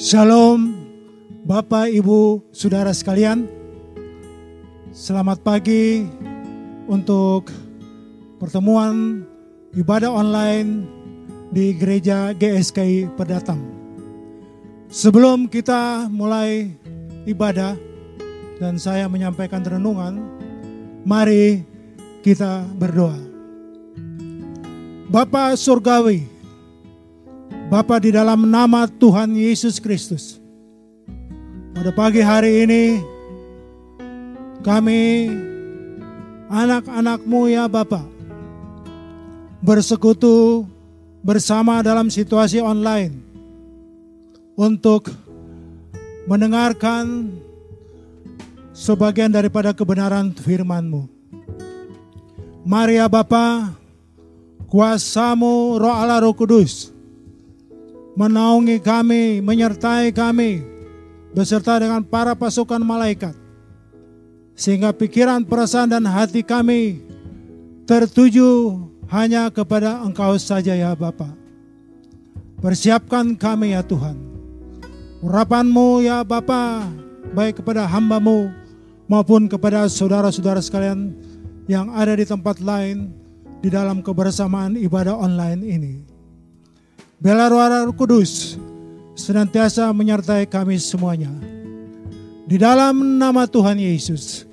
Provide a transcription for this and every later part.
Shalom Bapak, Ibu, Saudara sekalian. Selamat pagi untuk pertemuan ibadah online di Gereja GSKI Perdatang. Sebelum kita mulai ibadah dan saya menyampaikan renungan, mari kita berdoa. Bapa Surgawi, Bapa di dalam nama Tuhan Yesus Kristus, pada pagi hari ini kami anak-anakmu ya Bapak bersekutu bersama dalam situasi online untuk mendengarkan sebagian daripada kebenaran firman-Mu. Mari ya Bapa, kuasamu roh Allah roh kudus, menaungi kami, menyertai kami, beserta dengan para pasukan malaikat. Sehingga pikiran, perasaan, dan hati kami tertuju hanya kepada Engkau saja ya Bapa. Persiapkan kami ya Tuhan. Urapanmu ya Bapa, baik kepada hambamu maupun kepada saudara-saudara sekalian yang ada di tempat lain di dalam kebersamaan ibadah online ini. Bela Roh Kudus senantiasa menyertai kami semuanya. Di dalam nama Tuhan Yesus,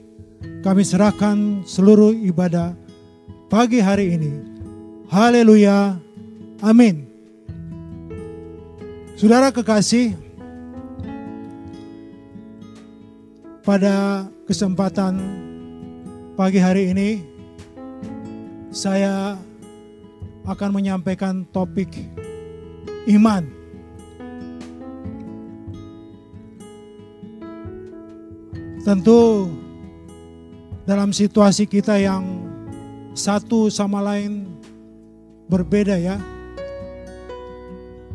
kami serahkan seluruh ibadah pagi hari ini. Haleluya. Amin. Saudara kekasih, pada kesempatan pagi hari ini saya akan menyampaikan topik iman. Tentu dalam situasi kita yang satu sama lain berbeda ya.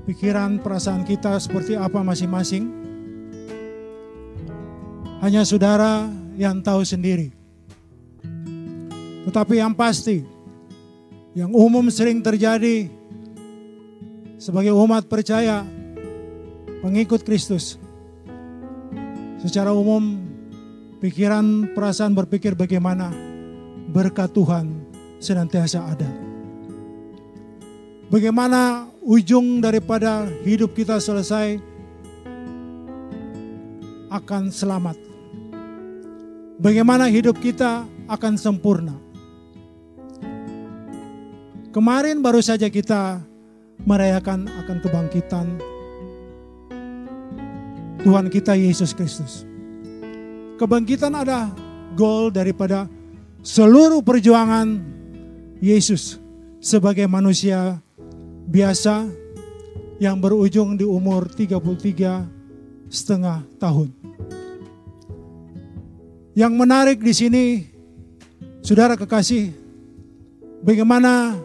Pikiran perasaan kita seperti apa masing-masing. Hanya saudara yang tahu sendiri. Tetapi yang pasti, yang umum sering terjadi sebagai umat percaya, pengikut Kristus. Secara umum, pikiran perasaan berpikir bagaimana berkat Tuhan senantiasa ada. Bagaimana ujung daripada hidup kita selesai akan selamat. Bagaimana hidup kita akan sempurna. Kemarin baru saja kita merayakan akan kebangkitan Tuhan kita Yesus Kristus. Kebangkitan ada goal daripada seluruh perjuangan Yesus sebagai manusia biasa yang berujung di umur 33 setengah tahun. Yang menarik di sini, saudara kekasih, bagaimana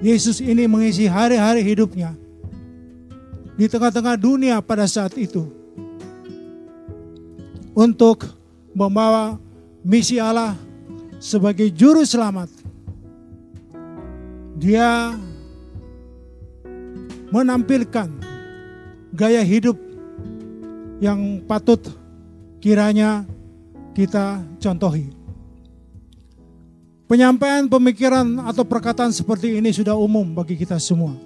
Yesus ini mengisi hari-hari hidupnya di tengah-tengah dunia pada saat itu untuk membawa misi Allah sebagai juru selamat. Dia menampilkan gaya hidup yang patut kiranya kita contohi. Penyampaian pemikiran atau perkataan seperti ini sudah umum bagi kita semua.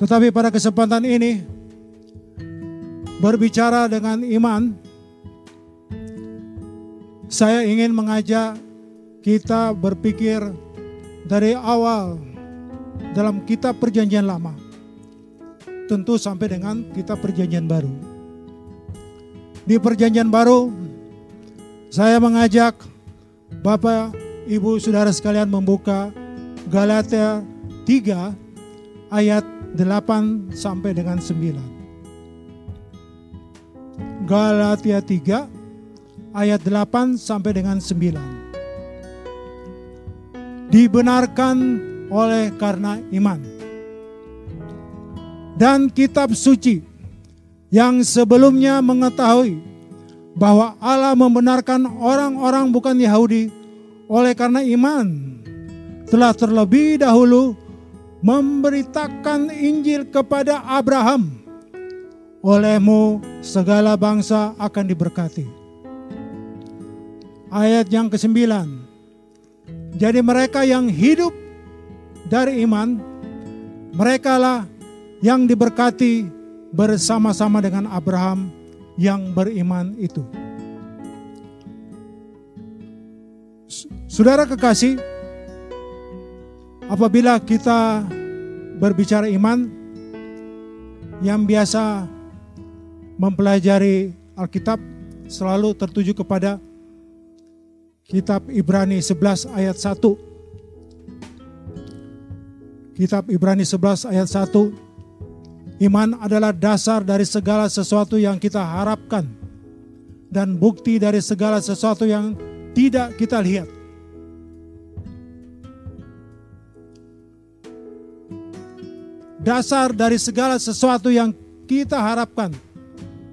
Tetapi pada kesempatan ini berbicara dengan iman, saya ingin mengajak kita berpikir dari awal dalam kitab perjanjian lama. Tentu sampai dengan kitab perjanjian baru. Di perjanjian baru, saya mengajak Bapak, Ibu, Saudara sekalian membuka Galatia 3 ayat 8 sampai dengan 9. Galatia 3 ayat 8 sampai dengan 9. Dibenarkan oleh karena iman. Dan kitab suci yang sebelumnya mengetahui bahwa Allah membenarkan orang-orang bukan Yahudi oleh karena iman telah terlebih dahulu memberitakan Injil kepada Abraham olehmu segala bangsa akan diberkati. Ayat yang kesembilan. Jadi mereka yang hidup dari iman, merekalah yang diberkati bersama-sama dengan Abraham yang beriman itu. Saudara kekasih, apabila kita berbicara iman, yang biasa mempelajari Alkitab selalu tertuju kepada kitab Ibrani 11 ayat 1. Kitab Ibrani 11 ayat 1. Iman adalah dasar dari segala sesuatu yang kita harapkan dan bukti dari segala sesuatu yang tidak kita lihat. Dasar dari segala sesuatu yang kita harapkan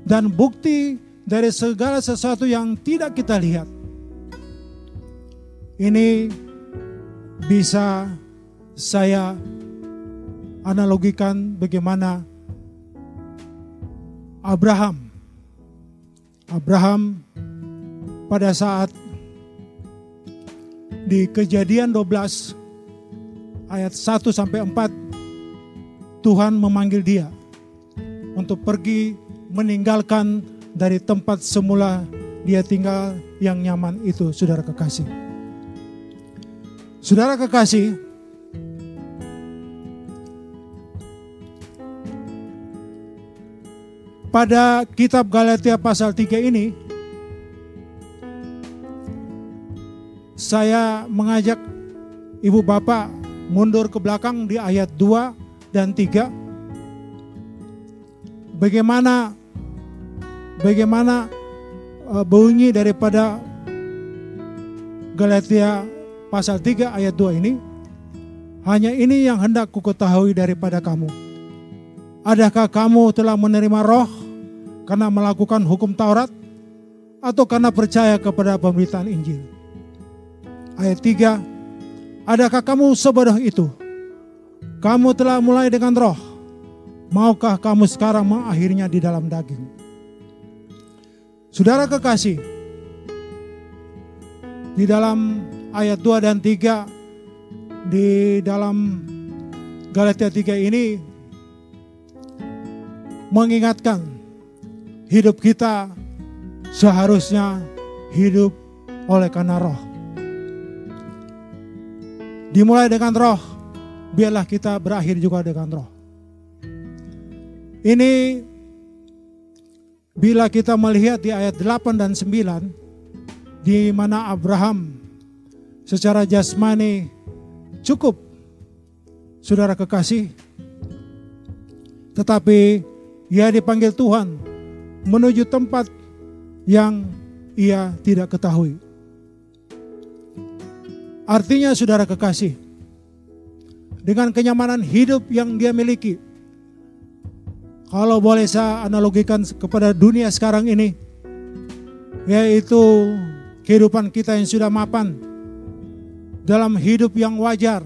dan bukti dari segala sesuatu yang tidak kita lihat. Ini bisa saya analogikan bagaimana Abraham. Abraham pada saat di kejadian 12 ayat 1 sampai 4 Tuhan memanggil dia untuk pergi meninggalkan dari tempat semula dia tinggal yang nyaman itu, saudara kekasih. Saudara kekasih, pada kitab Galatia pasal 3 ini, saya mengajak ibu bapak mundur ke belakang di ayat 2 dan 3. Bagaimana bagaimana uh, bunyi daripada Galatia pasal 3 ayat 2 ini? Hanya ini yang hendak ku ketahui daripada kamu. Adakah kamu telah menerima roh karena melakukan hukum Taurat atau karena percaya kepada pemberitaan Injil? Ayat 3, adakah kamu sebodoh itu? Kamu telah mulai dengan roh, maukah kamu sekarang mengakhirinya di dalam daging? Saudara kekasih, di dalam ayat 2 dan 3 di dalam Galatia 3 ini mengingatkan hidup kita seharusnya hidup oleh karena roh. Dimulai dengan roh, biarlah kita berakhir juga dengan roh. Ini Bila kita melihat di ayat 8 dan 9 di mana Abraham secara jasmani cukup saudara kekasih tetapi ia dipanggil Tuhan menuju tempat yang ia tidak ketahui. Artinya saudara kekasih, dengan kenyamanan hidup yang dia miliki, kalau boleh saya analogikan kepada dunia sekarang ini, yaitu kehidupan kita yang sudah mapan dalam hidup yang wajar.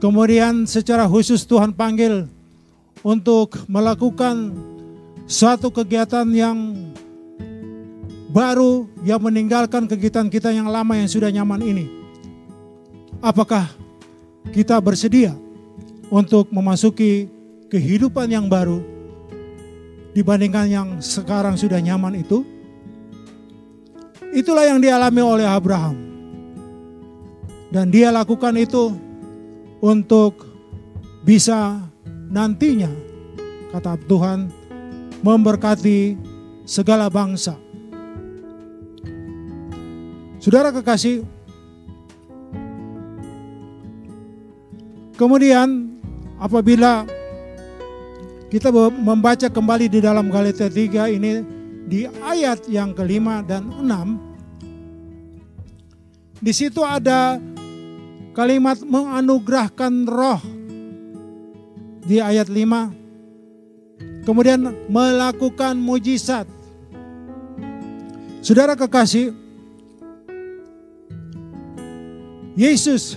Kemudian secara khusus Tuhan panggil untuk melakukan suatu kegiatan yang baru yang meninggalkan kegiatan kita yang lama yang sudah nyaman ini. Apakah kita bersedia untuk memasuki kehidupan yang baru dibandingkan yang sekarang sudah nyaman itu. Itulah yang dialami oleh Abraham. Dan dia lakukan itu untuk bisa nantinya, kata Tuhan, memberkati segala bangsa. Saudara kekasih, kemudian apabila kita membaca kembali di dalam Galatia 3 ini di ayat yang kelima dan enam. Di situ ada kalimat menganugerahkan roh di ayat 5. Kemudian melakukan mujizat. Saudara kekasih, Yesus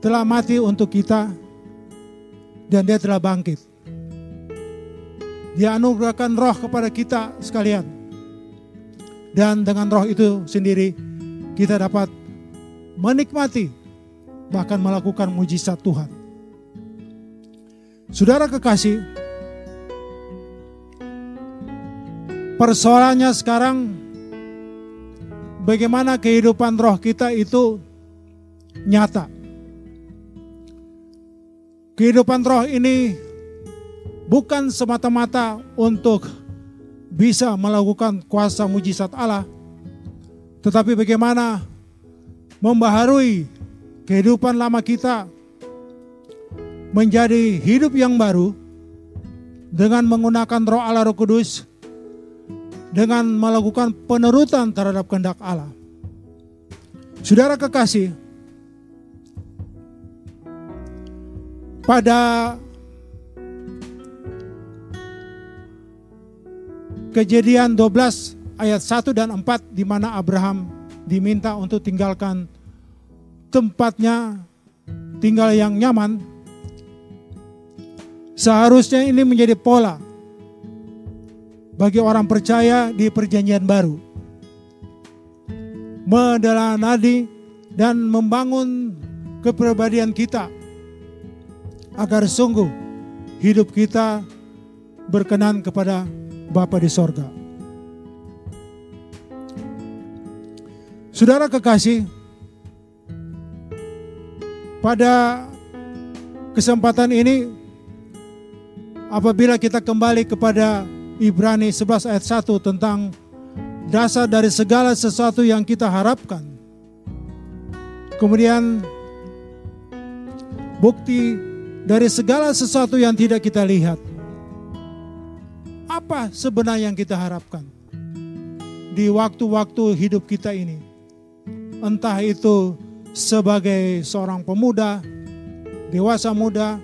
telah mati untuk kita dan dia telah bangkit. Dia anugerahkan roh kepada kita sekalian. Dan dengan roh itu sendiri kita dapat menikmati bahkan melakukan mujizat Tuhan. Saudara kekasih, persoalannya sekarang bagaimana kehidupan roh kita itu nyata. Kehidupan roh ini bukan semata-mata untuk bisa melakukan kuasa mujizat Allah, tetapi bagaimana membaharui kehidupan lama kita menjadi hidup yang baru dengan menggunakan roh Allah roh kudus dengan melakukan penurutan terhadap kehendak Allah. Saudara kekasih, pada Kejadian 12 ayat 1 dan 4 di mana Abraham diminta untuk tinggalkan tempatnya tinggal yang nyaman. Seharusnya ini menjadi pola bagi orang percaya di perjanjian baru. Meneladani dan membangun kepribadian kita agar sungguh hidup kita berkenan kepada Bapa di sorga. Saudara kekasih, pada kesempatan ini apabila kita kembali kepada Ibrani 11 ayat 1 tentang dasar dari segala sesuatu yang kita harapkan. Kemudian bukti dari segala sesuatu yang tidak kita lihat apa sebenarnya yang kita harapkan di waktu-waktu hidup kita ini? Entah itu sebagai seorang pemuda, dewasa muda,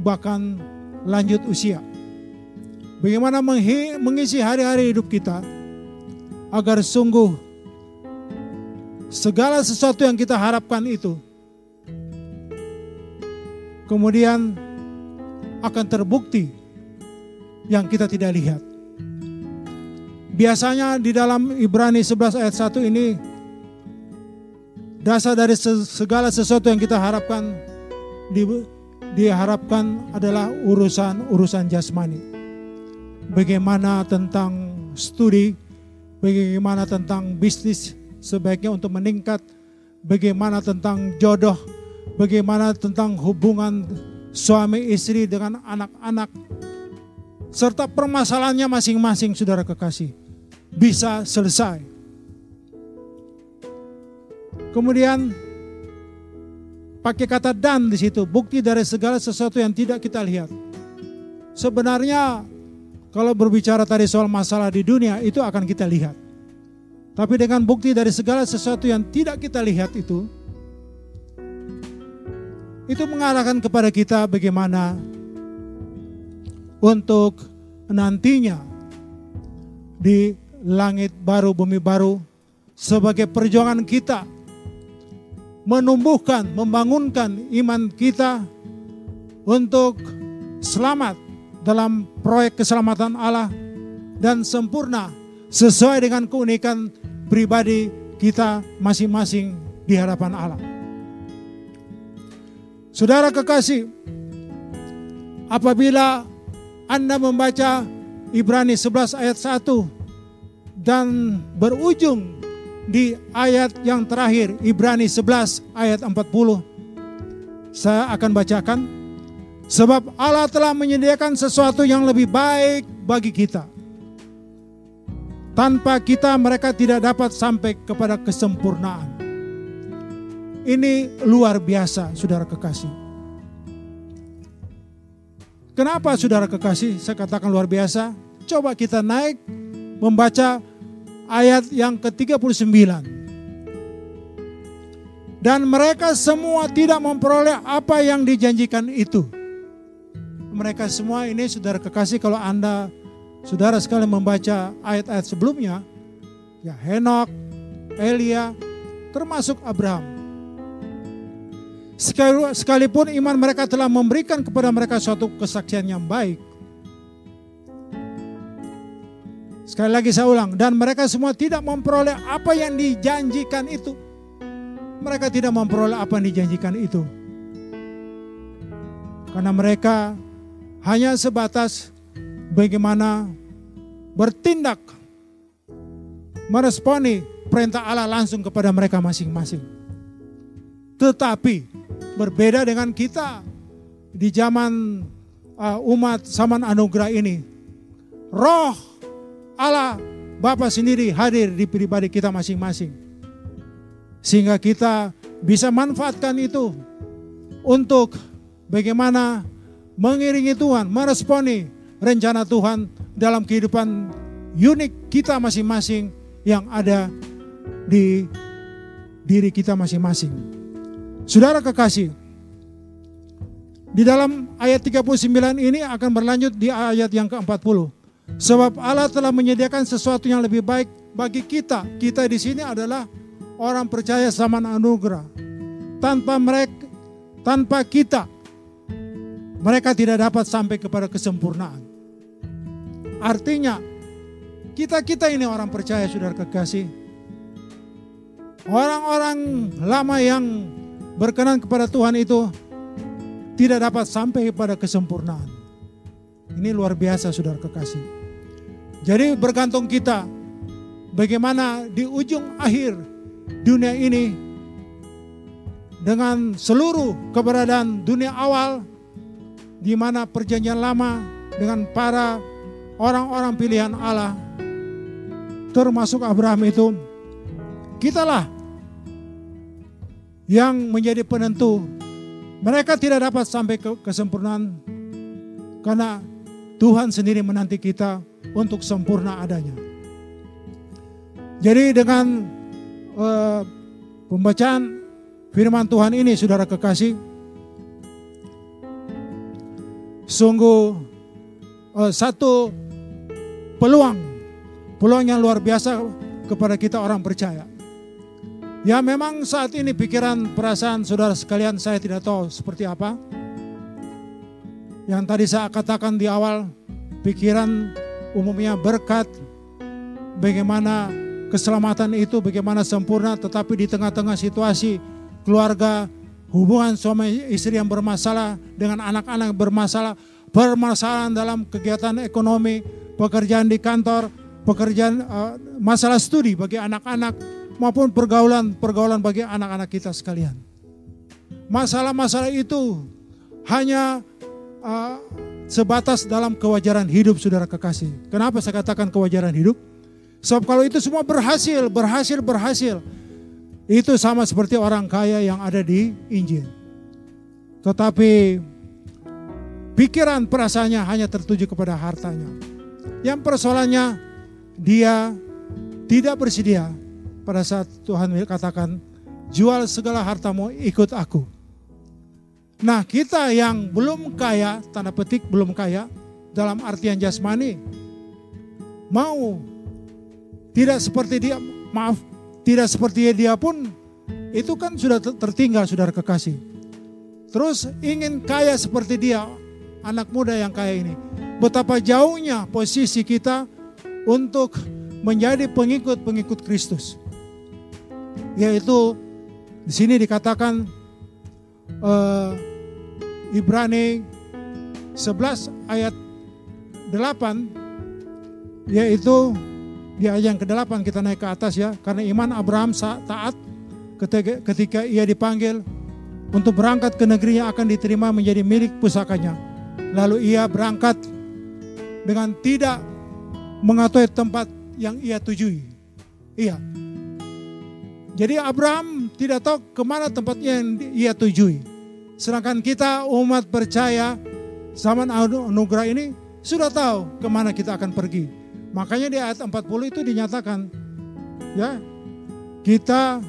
bahkan lanjut usia. Bagaimana mengisi hari-hari hidup kita agar sungguh segala sesuatu yang kita harapkan itu kemudian akan terbukti yang kita tidak lihat. Biasanya di dalam Ibrani 11 ayat 1 ini dasar dari segala sesuatu yang kita harapkan di, diharapkan adalah urusan-urusan jasmani. Bagaimana tentang studi, bagaimana tentang bisnis sebaiknya untuk meningkat, bagaimana tentang jodoh, bagaimana tentang hubungan suami istri dengan anak-anak, serta permasalahannya masing-masing saudara kekasih bisa selesai. Kemudian pakai kata dan di situ, bukti dari segala sesuatu yang tidak kita lihat. Sebenarnya kalau berbicara tadi soal masalah di dunia itu akan kita lihat. Tapi dengan bukti dari segala sesuatu yang tidak kita lihat itu, itu mengarahkan kepada kita bagaimana untuk nantinya di langit baru, bumi baru sebagai perjuangan kita menumbuhkan, membangunkan iman kita untuk selamat dalam proyek keselamatan Allah dan sempurna sesuai dengan keunikan pribadi kita masing-masing di hadapan Allah. Saudara kekasih, apabila anda membaca Ibrani 11 ayat 1 dan berujung di ayat yang terakhir Ibrani 11 ayat 40. Saya akan bacakan. Sebab Allah telah menyediakan sesuatu yang lebih baik bagi kita. Tanpa kita mereka tidak dapat sampai kepada kesempurnaan. Ini luar biasa saudara kekasih. Kenapa saudara kekasih saya katakan luar biasa? Coba kita naik membaca ayat yang ke-39. Dan mereka semua tidak memperoleh apa yang dijanjikan itu. Mereka semua ini saudara kekasih kalau Anda saudara sekali membaca ayat-ayat sebelumnya, ya Henok, Elia, termasuk Abraham. Sekalipun iman mereka telah memberikan kepada mereka suatu kesaksian yang baik. Sekali lagi saya ulang, dan mereka semua tidak memperoleh apa yang dijanjikan itu. Mereka tidak memperoleh apa yang dijanjikan itu. Karena mereka hanya sebatas bagaimana bertindak meresponi perintah Allah langsung kepada mereka masing-masing. Tetapi berbeda dengan kita di zaman uh, umat zaman anugerah ini. Roh Allah Bapa sendiri hadir di pribadi kita masing-masing. Sehingga kita bisa manfaatkan itu untuk bagaimana mengiringi Tuhan, meresponi rencana Tuhan dalam kehidupan unik kita masing-masing yang ada di diri kita masing-masing. Saudara kekasih, di dalam ayat 39 ini akan berlanjut di ayat yang ke-40. Sebab Allah telah menyediakan sesuatu yang lebih baik bagi kita. Kita di sini adalah orang percaya zaman anugerah. Tanpa mereka, tanpa kita, mereka tidak dapat sampai kepada kesempurnaan. Artinya, kita-kita ini orang percaya, saudara kekasih. Orang-orang lama yang berkenan kepada Tuhan itu tidak dapat sampai kepada kesempurnaan. Ini luar biasa, saudara kekasih. Jadi bergantung kita bagaimana di ujung akhir dunia ini dengan seluruh keberadaan dunia awal di mana perjanjian lama dengan para orang-orang pilihan Allah termasuk Abraham itu kitalah yang menjadi penentu. Mereka tidak dapat sampai ke kesempurnaan karena Tuhan sendiri menanti kita untuk sempurna adanya. Jadi dengan uh, pembacaan firman Tuhan ini saudara kekasih, sungguh uh, satu peluang Peluang yang luar biasa kepada kita orang percaya. Ya memang saat ini pikiran perasaan saudara sekalian saya tidak tahu seperti apa. Yang tadi saya katakan di awal, pikiran umumnya berkat, bagaimana keselamatan itu, bagaimana sempurna, tetapi di tengah-tengah situasi keluarga, hubungan suami istri yang bermasalah dengan anak-anak bermasalah, permasalahan dalam kegiatan ekonomi, pekerjaan di kantor, pekerjaan uh, masalah studi bagi anak-anak maupun pergaulan-pergaulan bagi anak-anak kita sekalian. Masalah-masalah itu hanya uh, sebatas dalam kewajaran hidup saudara kekasih. Kenapa saya katakan kewajaran hidup? Sebab kalau itu semua berhasil, berhasil, berhasil. Itu sama seperti orang kaya yang ada di Injil. Tetapi pikiran perasaannya hanya tertuju kepada hartanya. Yang persoalannya dia tidak bersedia pada saat Tuhan katakan, jual segala hartamu ikut aku. Nah kita yang belum kaya, tanda petik belum kaya, dalam artian jasmani, mau tidak seperti dia, maaf, tidak seperti dia pun, itu kan sudah tertinggal saudara kekasih. Terus ingin kaya seperti dia, anak muda yang kaya ini. Betapa jauhnya posisi kita untuk menjadi pengikut-pengikut Kristus. Yaitu di sini dikatakan uh, Ibrani 11 ayat 8 yaitu di ayat yang ke-8 kita naik ke atas ya karena iman Abraham taat ketika, ketika ia dipanggil untuk berangkat ke negeri yang akan diterima menjadi milik pusakanya. Lalu ia berangkat dengan tidak mengetahui tempat yang ia tujui. Iya. Jadi Abraham tidak tahu ke mana tempatnya yang ia tujui. Sedangkan kita umat percaya zaman anugerah ini sudah tahu ke mana kita akan pergi. Makanya di ayat 40 itu dinyatakan ya kita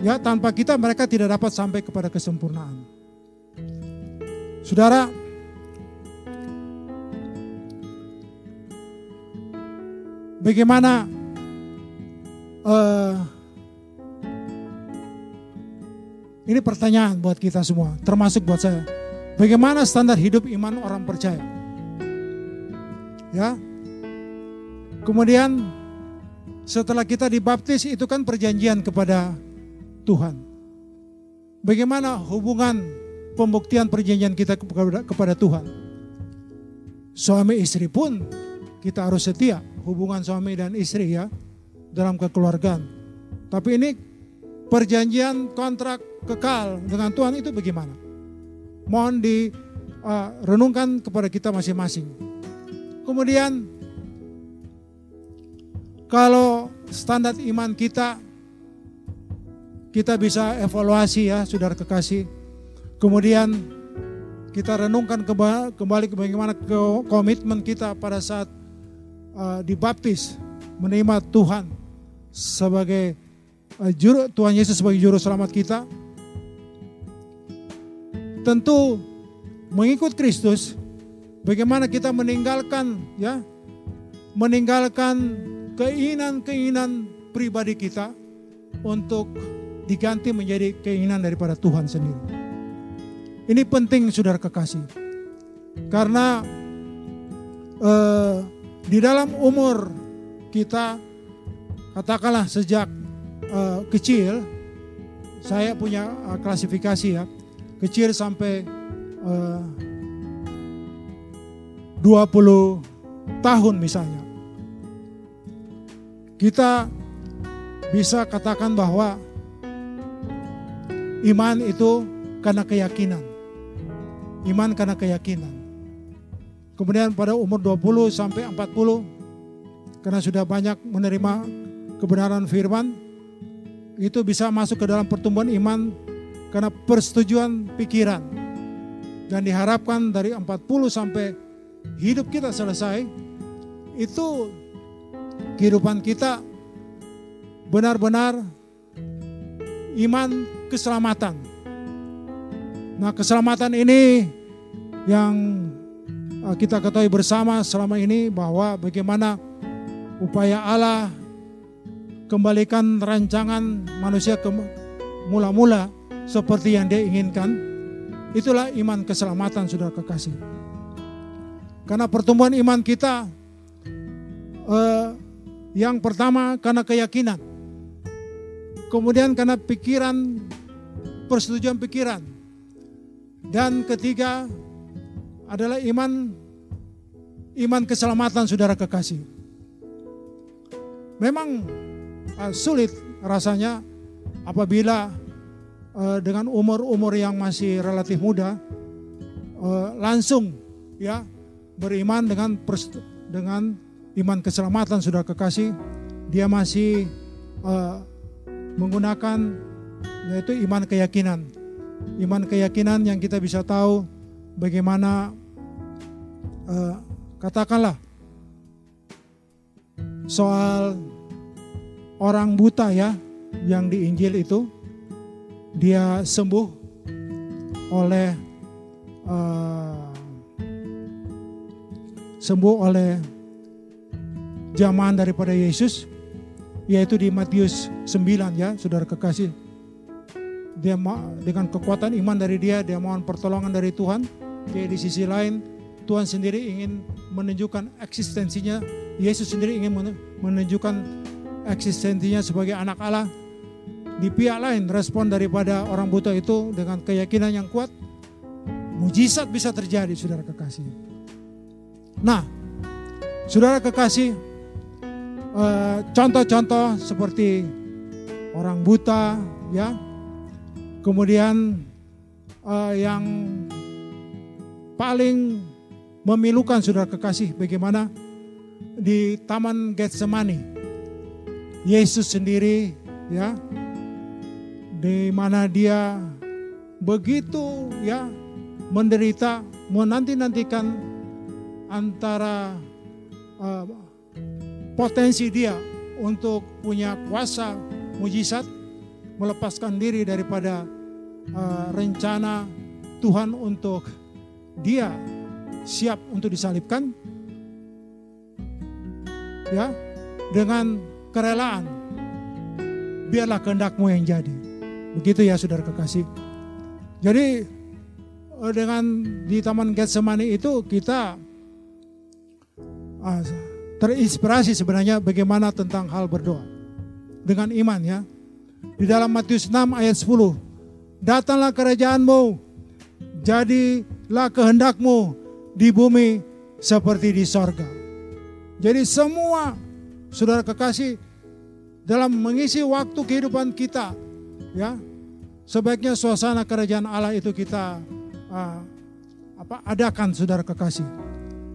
ya tanpa kita mereka tidak dapat sampai kepada kesempurnaan. Saudara, Bagaimana uh, ini pertanyaan buat kita semua, termasuk buat saya. Bagaimana standar hidup iman orang percaya? Ya, Kemudian setelah kita dibaptis itu kan perjanjian kepada Tuhan. Bagaimana hubungan pembuktian perjanjian kita kepada, Tuhan? Suami istri pun kita harus setia hubungan suami dan istri ya dalam kekeluargaan. Tapi ini perjanjian kontrak kekal dengan Tuhan itu bagaimana? Mohon direnungkan uh, kepada kita masing-masing. Kemudian kalau standar iman kita kita bisa evaluasi ya saudara kekasih. Kemudian kita renungkan kembali bagaimana komitmen kita pada saat uh, dibaptis menerima Tuhan sebagai uh, juru Tuhan Yesus sebagai juru selamat kita. Tentu mengikut Kristus bagaimana kita meninggalkan ya meninggalkan keinginan-keinginan pribadi kita untuk diganti menjadi keinginan daripada Tuhan sendiri. Ini penting saudara kekasih. Karena eh, di dalam umur kita katakanlah sejak uh, kecil saya punya uh, klasifikasi ya kecil sampai uh, 20 tahun misalnya kita bisa katakan bahwa iman itu karena keyakinan iman karena keyakinan Kemudian pada umur 20 sampai 40 karena sudah banyak menerima kebenaran firman itu bisa masuk ke dalam pertumbuhan iman karena persetujuan pikiran. Dan diharapkan dari 40 sampai hidup kita selesai itu kehidupan kita benar-benar iman keselamatan. Nah, keselamatan ini yang Eh, kita ketahui bersama selama ini bahwa bagaimana upaya Allah kembalikan rancangan manusia ke mula-mula seperti yang dia inginkan. Itulah iman keselamatan sudah kekasih. Karena pertumbuhan iman kita eh, yang pertama karena keyakinan. Kemudian karena pikiran, persetujuan pikiran. Dan ketiga adalah iman iman keselamatan saudara kekasih. Memang uh, sulit rasanya apabila uh, dengan umur-umur yang masih relatif muda uh, langsung ya beriman dengan dengan iman keselamatan saudara kekasih dia masih uh, menggunakan yaitu iman keyakinan. Iman keyakinan yang kita bisa tahu bagaimana uh, katakanlah soal orang buta ya yang di Injil itu dia sembuh oleh uh, sembuh oleh zaman daripada Yesus yaitu di Matius 9 ya saudara kekasih dia dengan kekuatan iman dari dia dia mohon pertolongan dari Tuhan jadi di sisi lain Tuhan sendiri ingin menunjukkan eksistensinya, Yesus sendiri ingin menunjukkan eksistensinya sebagai anak Allah. Di pihak lain respon daripada orang buta itu dengan keyakinan yang kuat, mujizat bisa terjadi saudara kekasih. Nah, saudara kekasih, eh, contoh-contoh seperti orang buta, ya, kemudian eh, yang paling memilukan saudara kekasih bagaimana? Di Taman Getsemani. Yesus sendiri ya. Di mana dia begitu ya menderita menanti-nantikan antara uh, potensi dia untuk punya kuasa mujizat melepaskan diri daripada uh, rencana Tuhan untuk dia siap untuk disalibkan ya dengan kerelaan. Biarlah kehendakmu yang jadi. Begitu ya saudara kekasih. Jadi eh, dengan di taman Getsemani itu kita uh, terinspirasi sebenarnya bagaimana tentang hal berdoa. Dengan iman ya. Di dalam Matius 6 ayat 10. Datanglah kerajaanmu, jadilah kehendakmu di bumi seperti di sorga. Jadi semua saudara kekasih dalam mengisi waktu kehidupan kita ya sebaiknya suasana kerajaan Allah itu kita uh, apa adakan saudara kekasih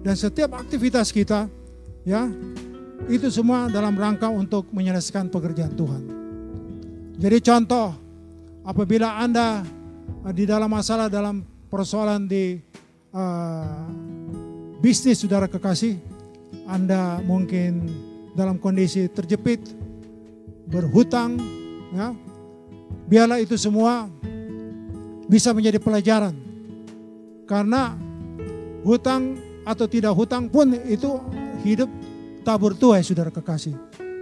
dan setiap aktivitas kita ya itu semua dalam rangka untuk menyelesaikan pekerjaan Tuhan. Jadi contoh apabila Anda uh, di dalam masalah dalam persoalan di uh, bisnis saudara kekasih, Anda mungkin dalam kondisi terjepit, berhutang, ya, biarlah itu semua bisa menjadi pelajaran. Karena hutang atau tidak hutang pun itu hidup tabur tuai saudara kekasih.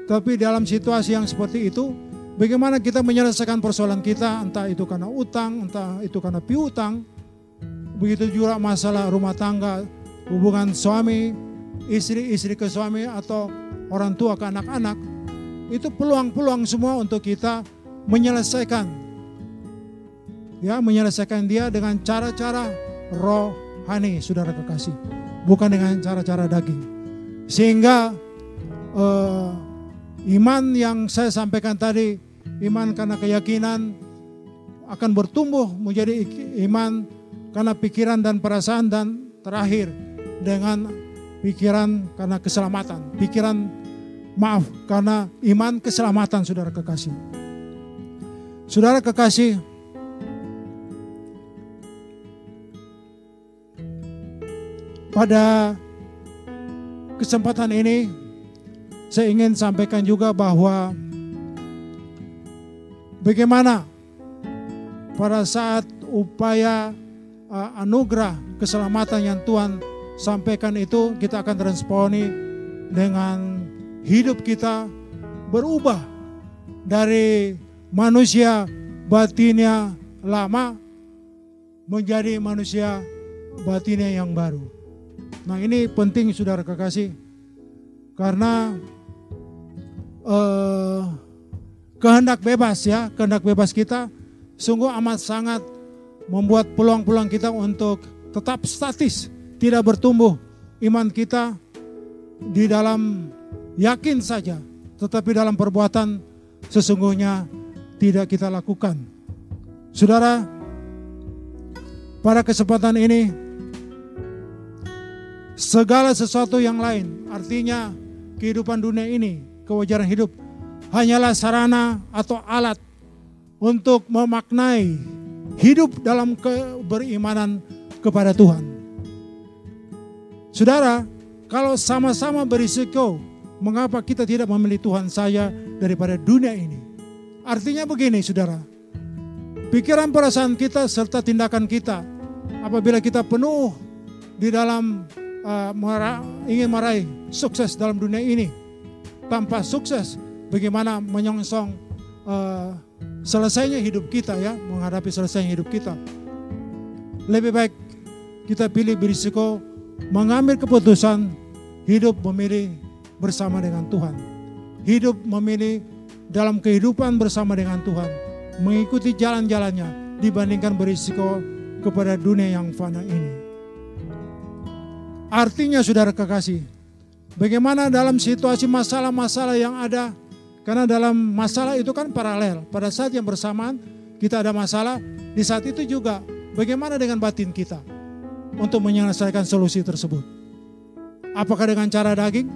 Tapi dalam situasi yang seperti itu, bagaimana kita menyelesaikan persoalan kita, entah itu karena utang, entah itu karena piutang, begitu juga masalah rumah tangga, hubungan suami, istri, istri ke suami, atau orang tua ke anak-anak, itu peluang-peluang semua untuk kita menyelesaikan. Ya, menyelesaikan dia dengan cara-cara rohani, saudara kekasih. Bukan dengan cara-cara daging. Sehingga uh, iman yang saya sampaikan tadi, iman karena keyakinan akan bertumbuh menjadi iman karena pikiran dan perasaan dan terakhir dengan pikiran karena keselamatan. Pikiran maaf karena iman keselamatan saudara kekasih. Saudara kekasih, pada kesempatan ini saya ingin sampaikan juga bahwa bagaimana pada saat upaya uh, anugerah keselamatan yang Tuhan sampaikan itu kita akan responi dengan hidup kita berubah dari manusia batinnya lama menjadi manusia batinnya yang baru. Nah ini penting saudara kekasih karena eh, kehendak bebas ya, kehendak bebas kita sungguh amat sangat membuat peluang-peluang kita untuk tetap statis, tidak bertumbuh iman kita di dalam yakin saja, tetapi dalam perbuatan sesungguhnya tidak kita lakukan. Saudara, pada kesempatan ini segala sesuatu yang lain. Artinya kehidupan dunia ini, kewajaran hidup hanyalah sarana atau alat untuk memaknai hidup dalam keberimanan kepada Tuhan. Saudara, kalau sama-sama berisiko, mengapa kita tidak memilih Tuhan saya daripada dunia ini? Artinya begini, saudara. Pikiran perasaan kita serta tindakan kita apabila kita penuh di dalam uh, ingin meraih sukses dalam dunia ini. Tanpa sukses, bagaimana menyongsong uh, selesainya hidup kita ya, menghadapi selesainya hidup kita. Lebih baik kita pilih berisiko mengambil keputusan hidup memilih bersama dengan Tuhan. Hidup memilih dalam kehidupan bersama dengan Tuhan. Mengikuti jalan-jalannya dibandingkan berisiko kepada dunia yang fana ini. Artinya saudara kekasih, bagaimana dalam situasi masalah-masalah yang ada, karena dalam masalah itu kan paralel. Pada saat yang bersamaan kita ada masalah, di saat itu juga bagaimana dengan batin kita untuk menyelesaikan solusi tersebut. Apakah dengan cara daging?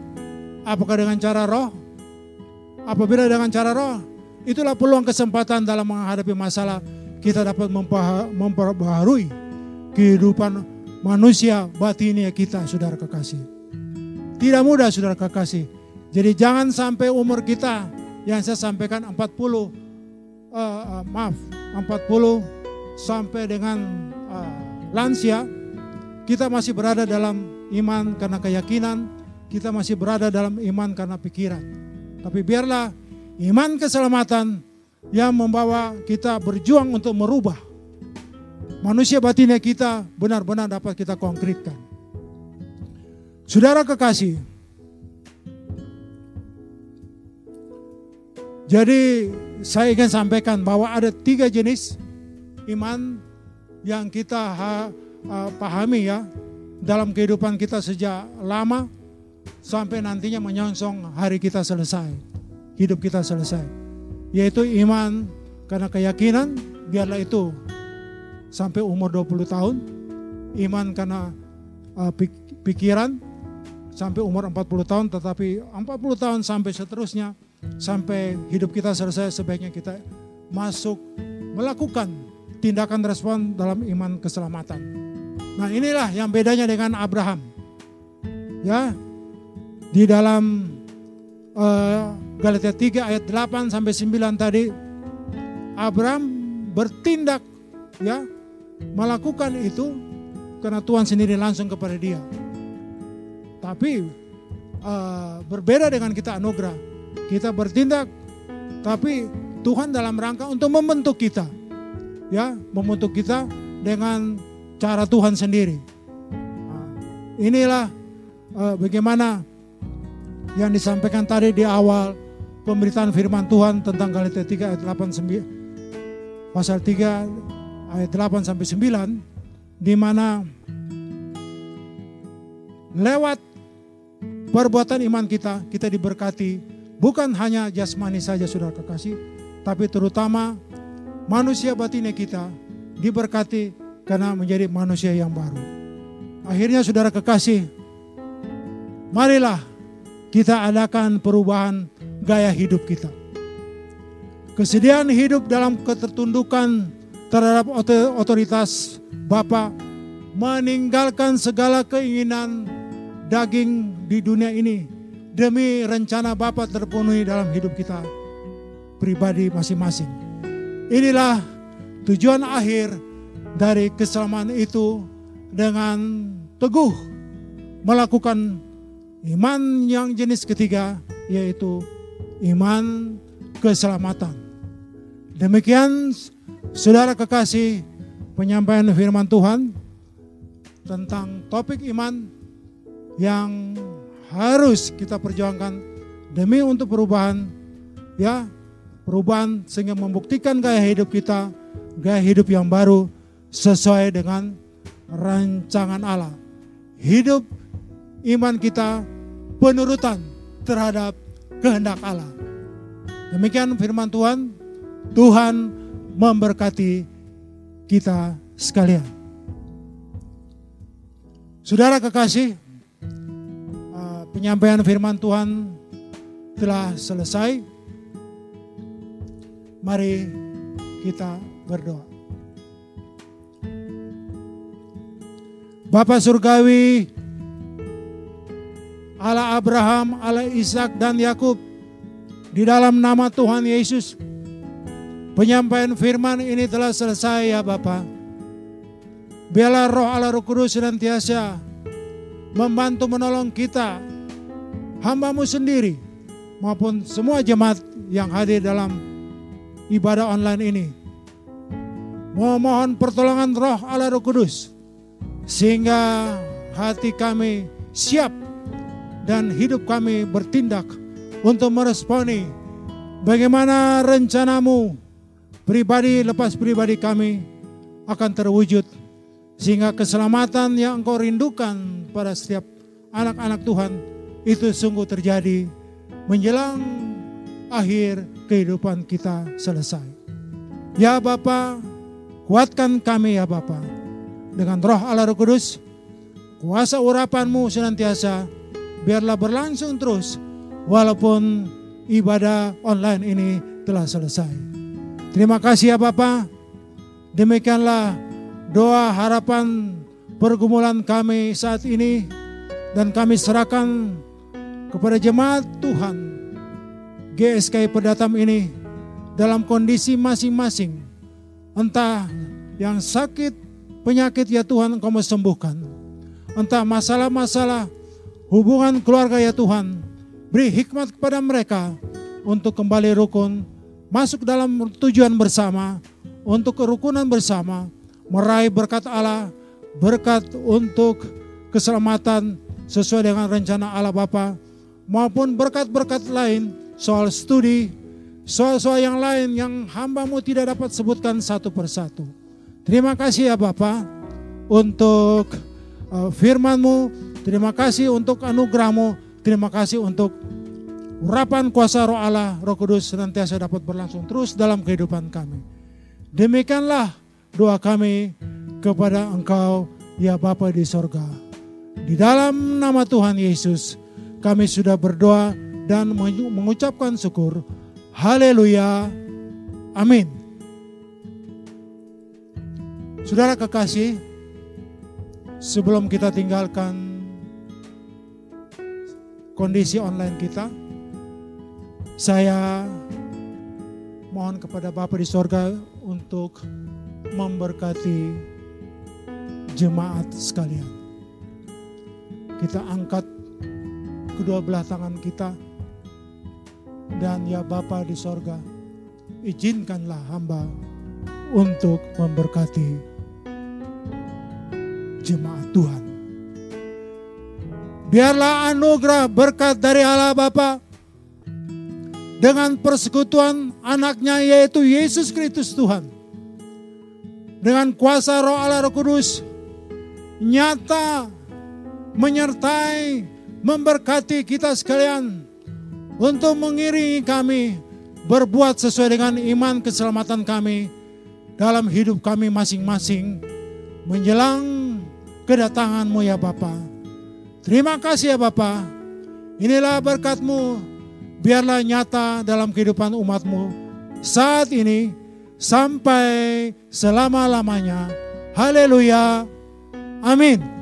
Apakah dengan cara roh? Apabila dengan cara roh, itulah peluang kesempatan dalam menghadapi masalah kita dapat memperbaharui kehidupan manusia batinnya kita saudara kekasih. Tidak mudah saudara kekasih. Jadi jangan sampai umur kita yang saya sampaikan 40 uh, uh, maaf 40 sampai dengan uh, lansia kita masih berada dalam iman karena keyakinan, kita masih berada dalam iman karena pikiran. Tapi biarlah iman keselamatan yang membawa kita berjuang untuk merubah manusia batinnya kita benar-benar dapat kita konkretkan. Saudara kekasih, jadi saya ingin sampaikan bahwa ada tiga jenis iman yang kita ha, ha, pahami ya dalam kehidupan kita sejak lama sampai nantinya menyongsong hari kita selesai, hidup kita selesai. Yaitu iman karena keyakinan, biarlah itu sampai umur 20 tahun, iman karena uh, pikiran sampai umur 40 tahun, tetapi 40 tahun sampai seterusnya, sampai hidup kita selesai sebaiknya kita masuk melakukan tindakan respon dalam iman keselamatan. Nah inilah yang bedanya dengan Abraham. Ya, di dalam uh, Galatia 3 ayat 8 sampai 9 tadi, Abraham bertindak ya melakukan itu karena Tuhan sendiri langsung kepada dia. Tapi uh, berbeda dengan kita anugerah, kita bertindak, tapi Tuhan dalam rangka untuk membentuk kita ya membentuk kita dengan cara Tuhan sendiri. Nah, inilah uh, bagaimana yang disampaikan tadi di awal pemberitaan firman Tuhan tentang Galatia 3 ayat 8 9 pasal 3 ayat 8 sampai 9 di mana lewat perbuatan iman kita kita diberkati bukan hanya jasmani saja Saudara kekasih tapi terutama manusia batinnya kita diberkati karena menjadi manusia yang baru. Akhirnya saudara kekasih, marilah kita adakan perubahan gaya hidup kita. Kesediaan hidup dalam ketertundukan terhadap otoritas Bapa meninggalkan segala keinginan daging di dunia ini demi rencana Bapa terpenuhi dalam hidup kita pribadi masing-masing. Inilah tujuan akhir dari keselamatan itu dengan teguh melakukan iman yang jenis ketiga yaitu iman keselamatan. Demikian saudara kekasih penyampaian firman Tuhan tentang topik iman yang harus kita perjuangkan demi untuk perubahan ya perubahan sehingga membuktikan gaya hidup kita, gaya hidup yang baru sesuai dengan rancangan Allah. Hidup iman kita penurutan terhadap kehendak Allah. Demikian firman Tuhan. Tuhan memberkati kita sekalian. Saudara kekasih, uh, penyampaian firman Tuhan telah selesai. Mari kita berdoa. Bapak Surgawi, Allah Abraham, Allah Ishak dan Yakub, di dalam nama Tuhan Yesus, penyampaian firman ini telah selesai ya Bapak. Biarlah roh Allah Roh Kudus senantiasa membantu menolong kita, hambamu sendiri, maupun semua jemaat yang hadir dalam ibadah online ini. Memohon pertolongan roh Allah Roh Kudus. Sehingga hati kami siap dan hidup kami bertindak untuk meresponi bagaimana rencanamu pribadi lepas pribadi kami akan terwujud sehingga keselamatan yang engkau rindukan pada setiap anak-anak Tuhan itu sungguh terjadi menjelang akhir kehidupan kita selesai. Ya Bapa, kuatkan kami ya Bapa. Dengan roh Allah Roh Kudus, kuasa urapanmu senantiasa biarlah berlangsung terus walaupun ibadah online ini telah selesai. Terima kasih ya Bapa. Demikianlah doa harapan pergumulan kami saat ini dan kami serahkan kepada jemaat Tuhan GSK Pedatam ini dalam kondisi masing-masing. Entah yang sakit, penyakit ya Tuhan engkau sembuhkan. Entah masalah-masalah hubungan keluarga ya Tuhan. Beri hikmat kepada mereka untuk kembali rukun, masuk dalam tujuan bersama, untuk kerukunan bersama, meraih berkat Allah, berkat untuk keselamatan sesuai dengan rencana Allah Bapa, maupun berkat-berkat lain soal studi soal-soal yang lain yang hambamu tidak dapat sebutkan satu persatu. Terima kasih ya Bapak untuk uh, firmanmu, terima kasih untuk anugerahmu, terima kasih untuk urapan kuasa roh Allah, roh kudus senantiasa dapat berlangsung terus dalam kehidupan kami. Demikianlah doa kami kepada engkau ya Bapa di sorga. Di dalam nama Tuhan Yesus kami sudah berdoa dan mengucapkan syukur. Haleluya. Amin. Saudara kekasih, sebelum kita tinggalkan kondisi online kita, saya mohon kepada Bapa di sorga untuk memberkati jemaat sekalian. Kita angkat kedua belah tangan kita dan ya Bapa di sorga, izinkanlah hamba untuk memberkati jemaat Tuhan. Biarlah anugerah berkat dari Allah Bapa dengan persekutuan anaknya yaitu Yesus Kristus Tuhan. Dengan kuasa roh Allah roh kudus nyata menyertai memberkati kita sekalian untuk mengiringi kami berbuat sesuai dengan iman keselamatan kami dalam hidup kami masing-masing menjelang kedatanganmu ya Bapa. Terima kasih ya Bapa. Inilah berkatmu biarlah nyata dalam kehidupan umatmu saat ini sampai selama-lamanya. Haleluya. Amin.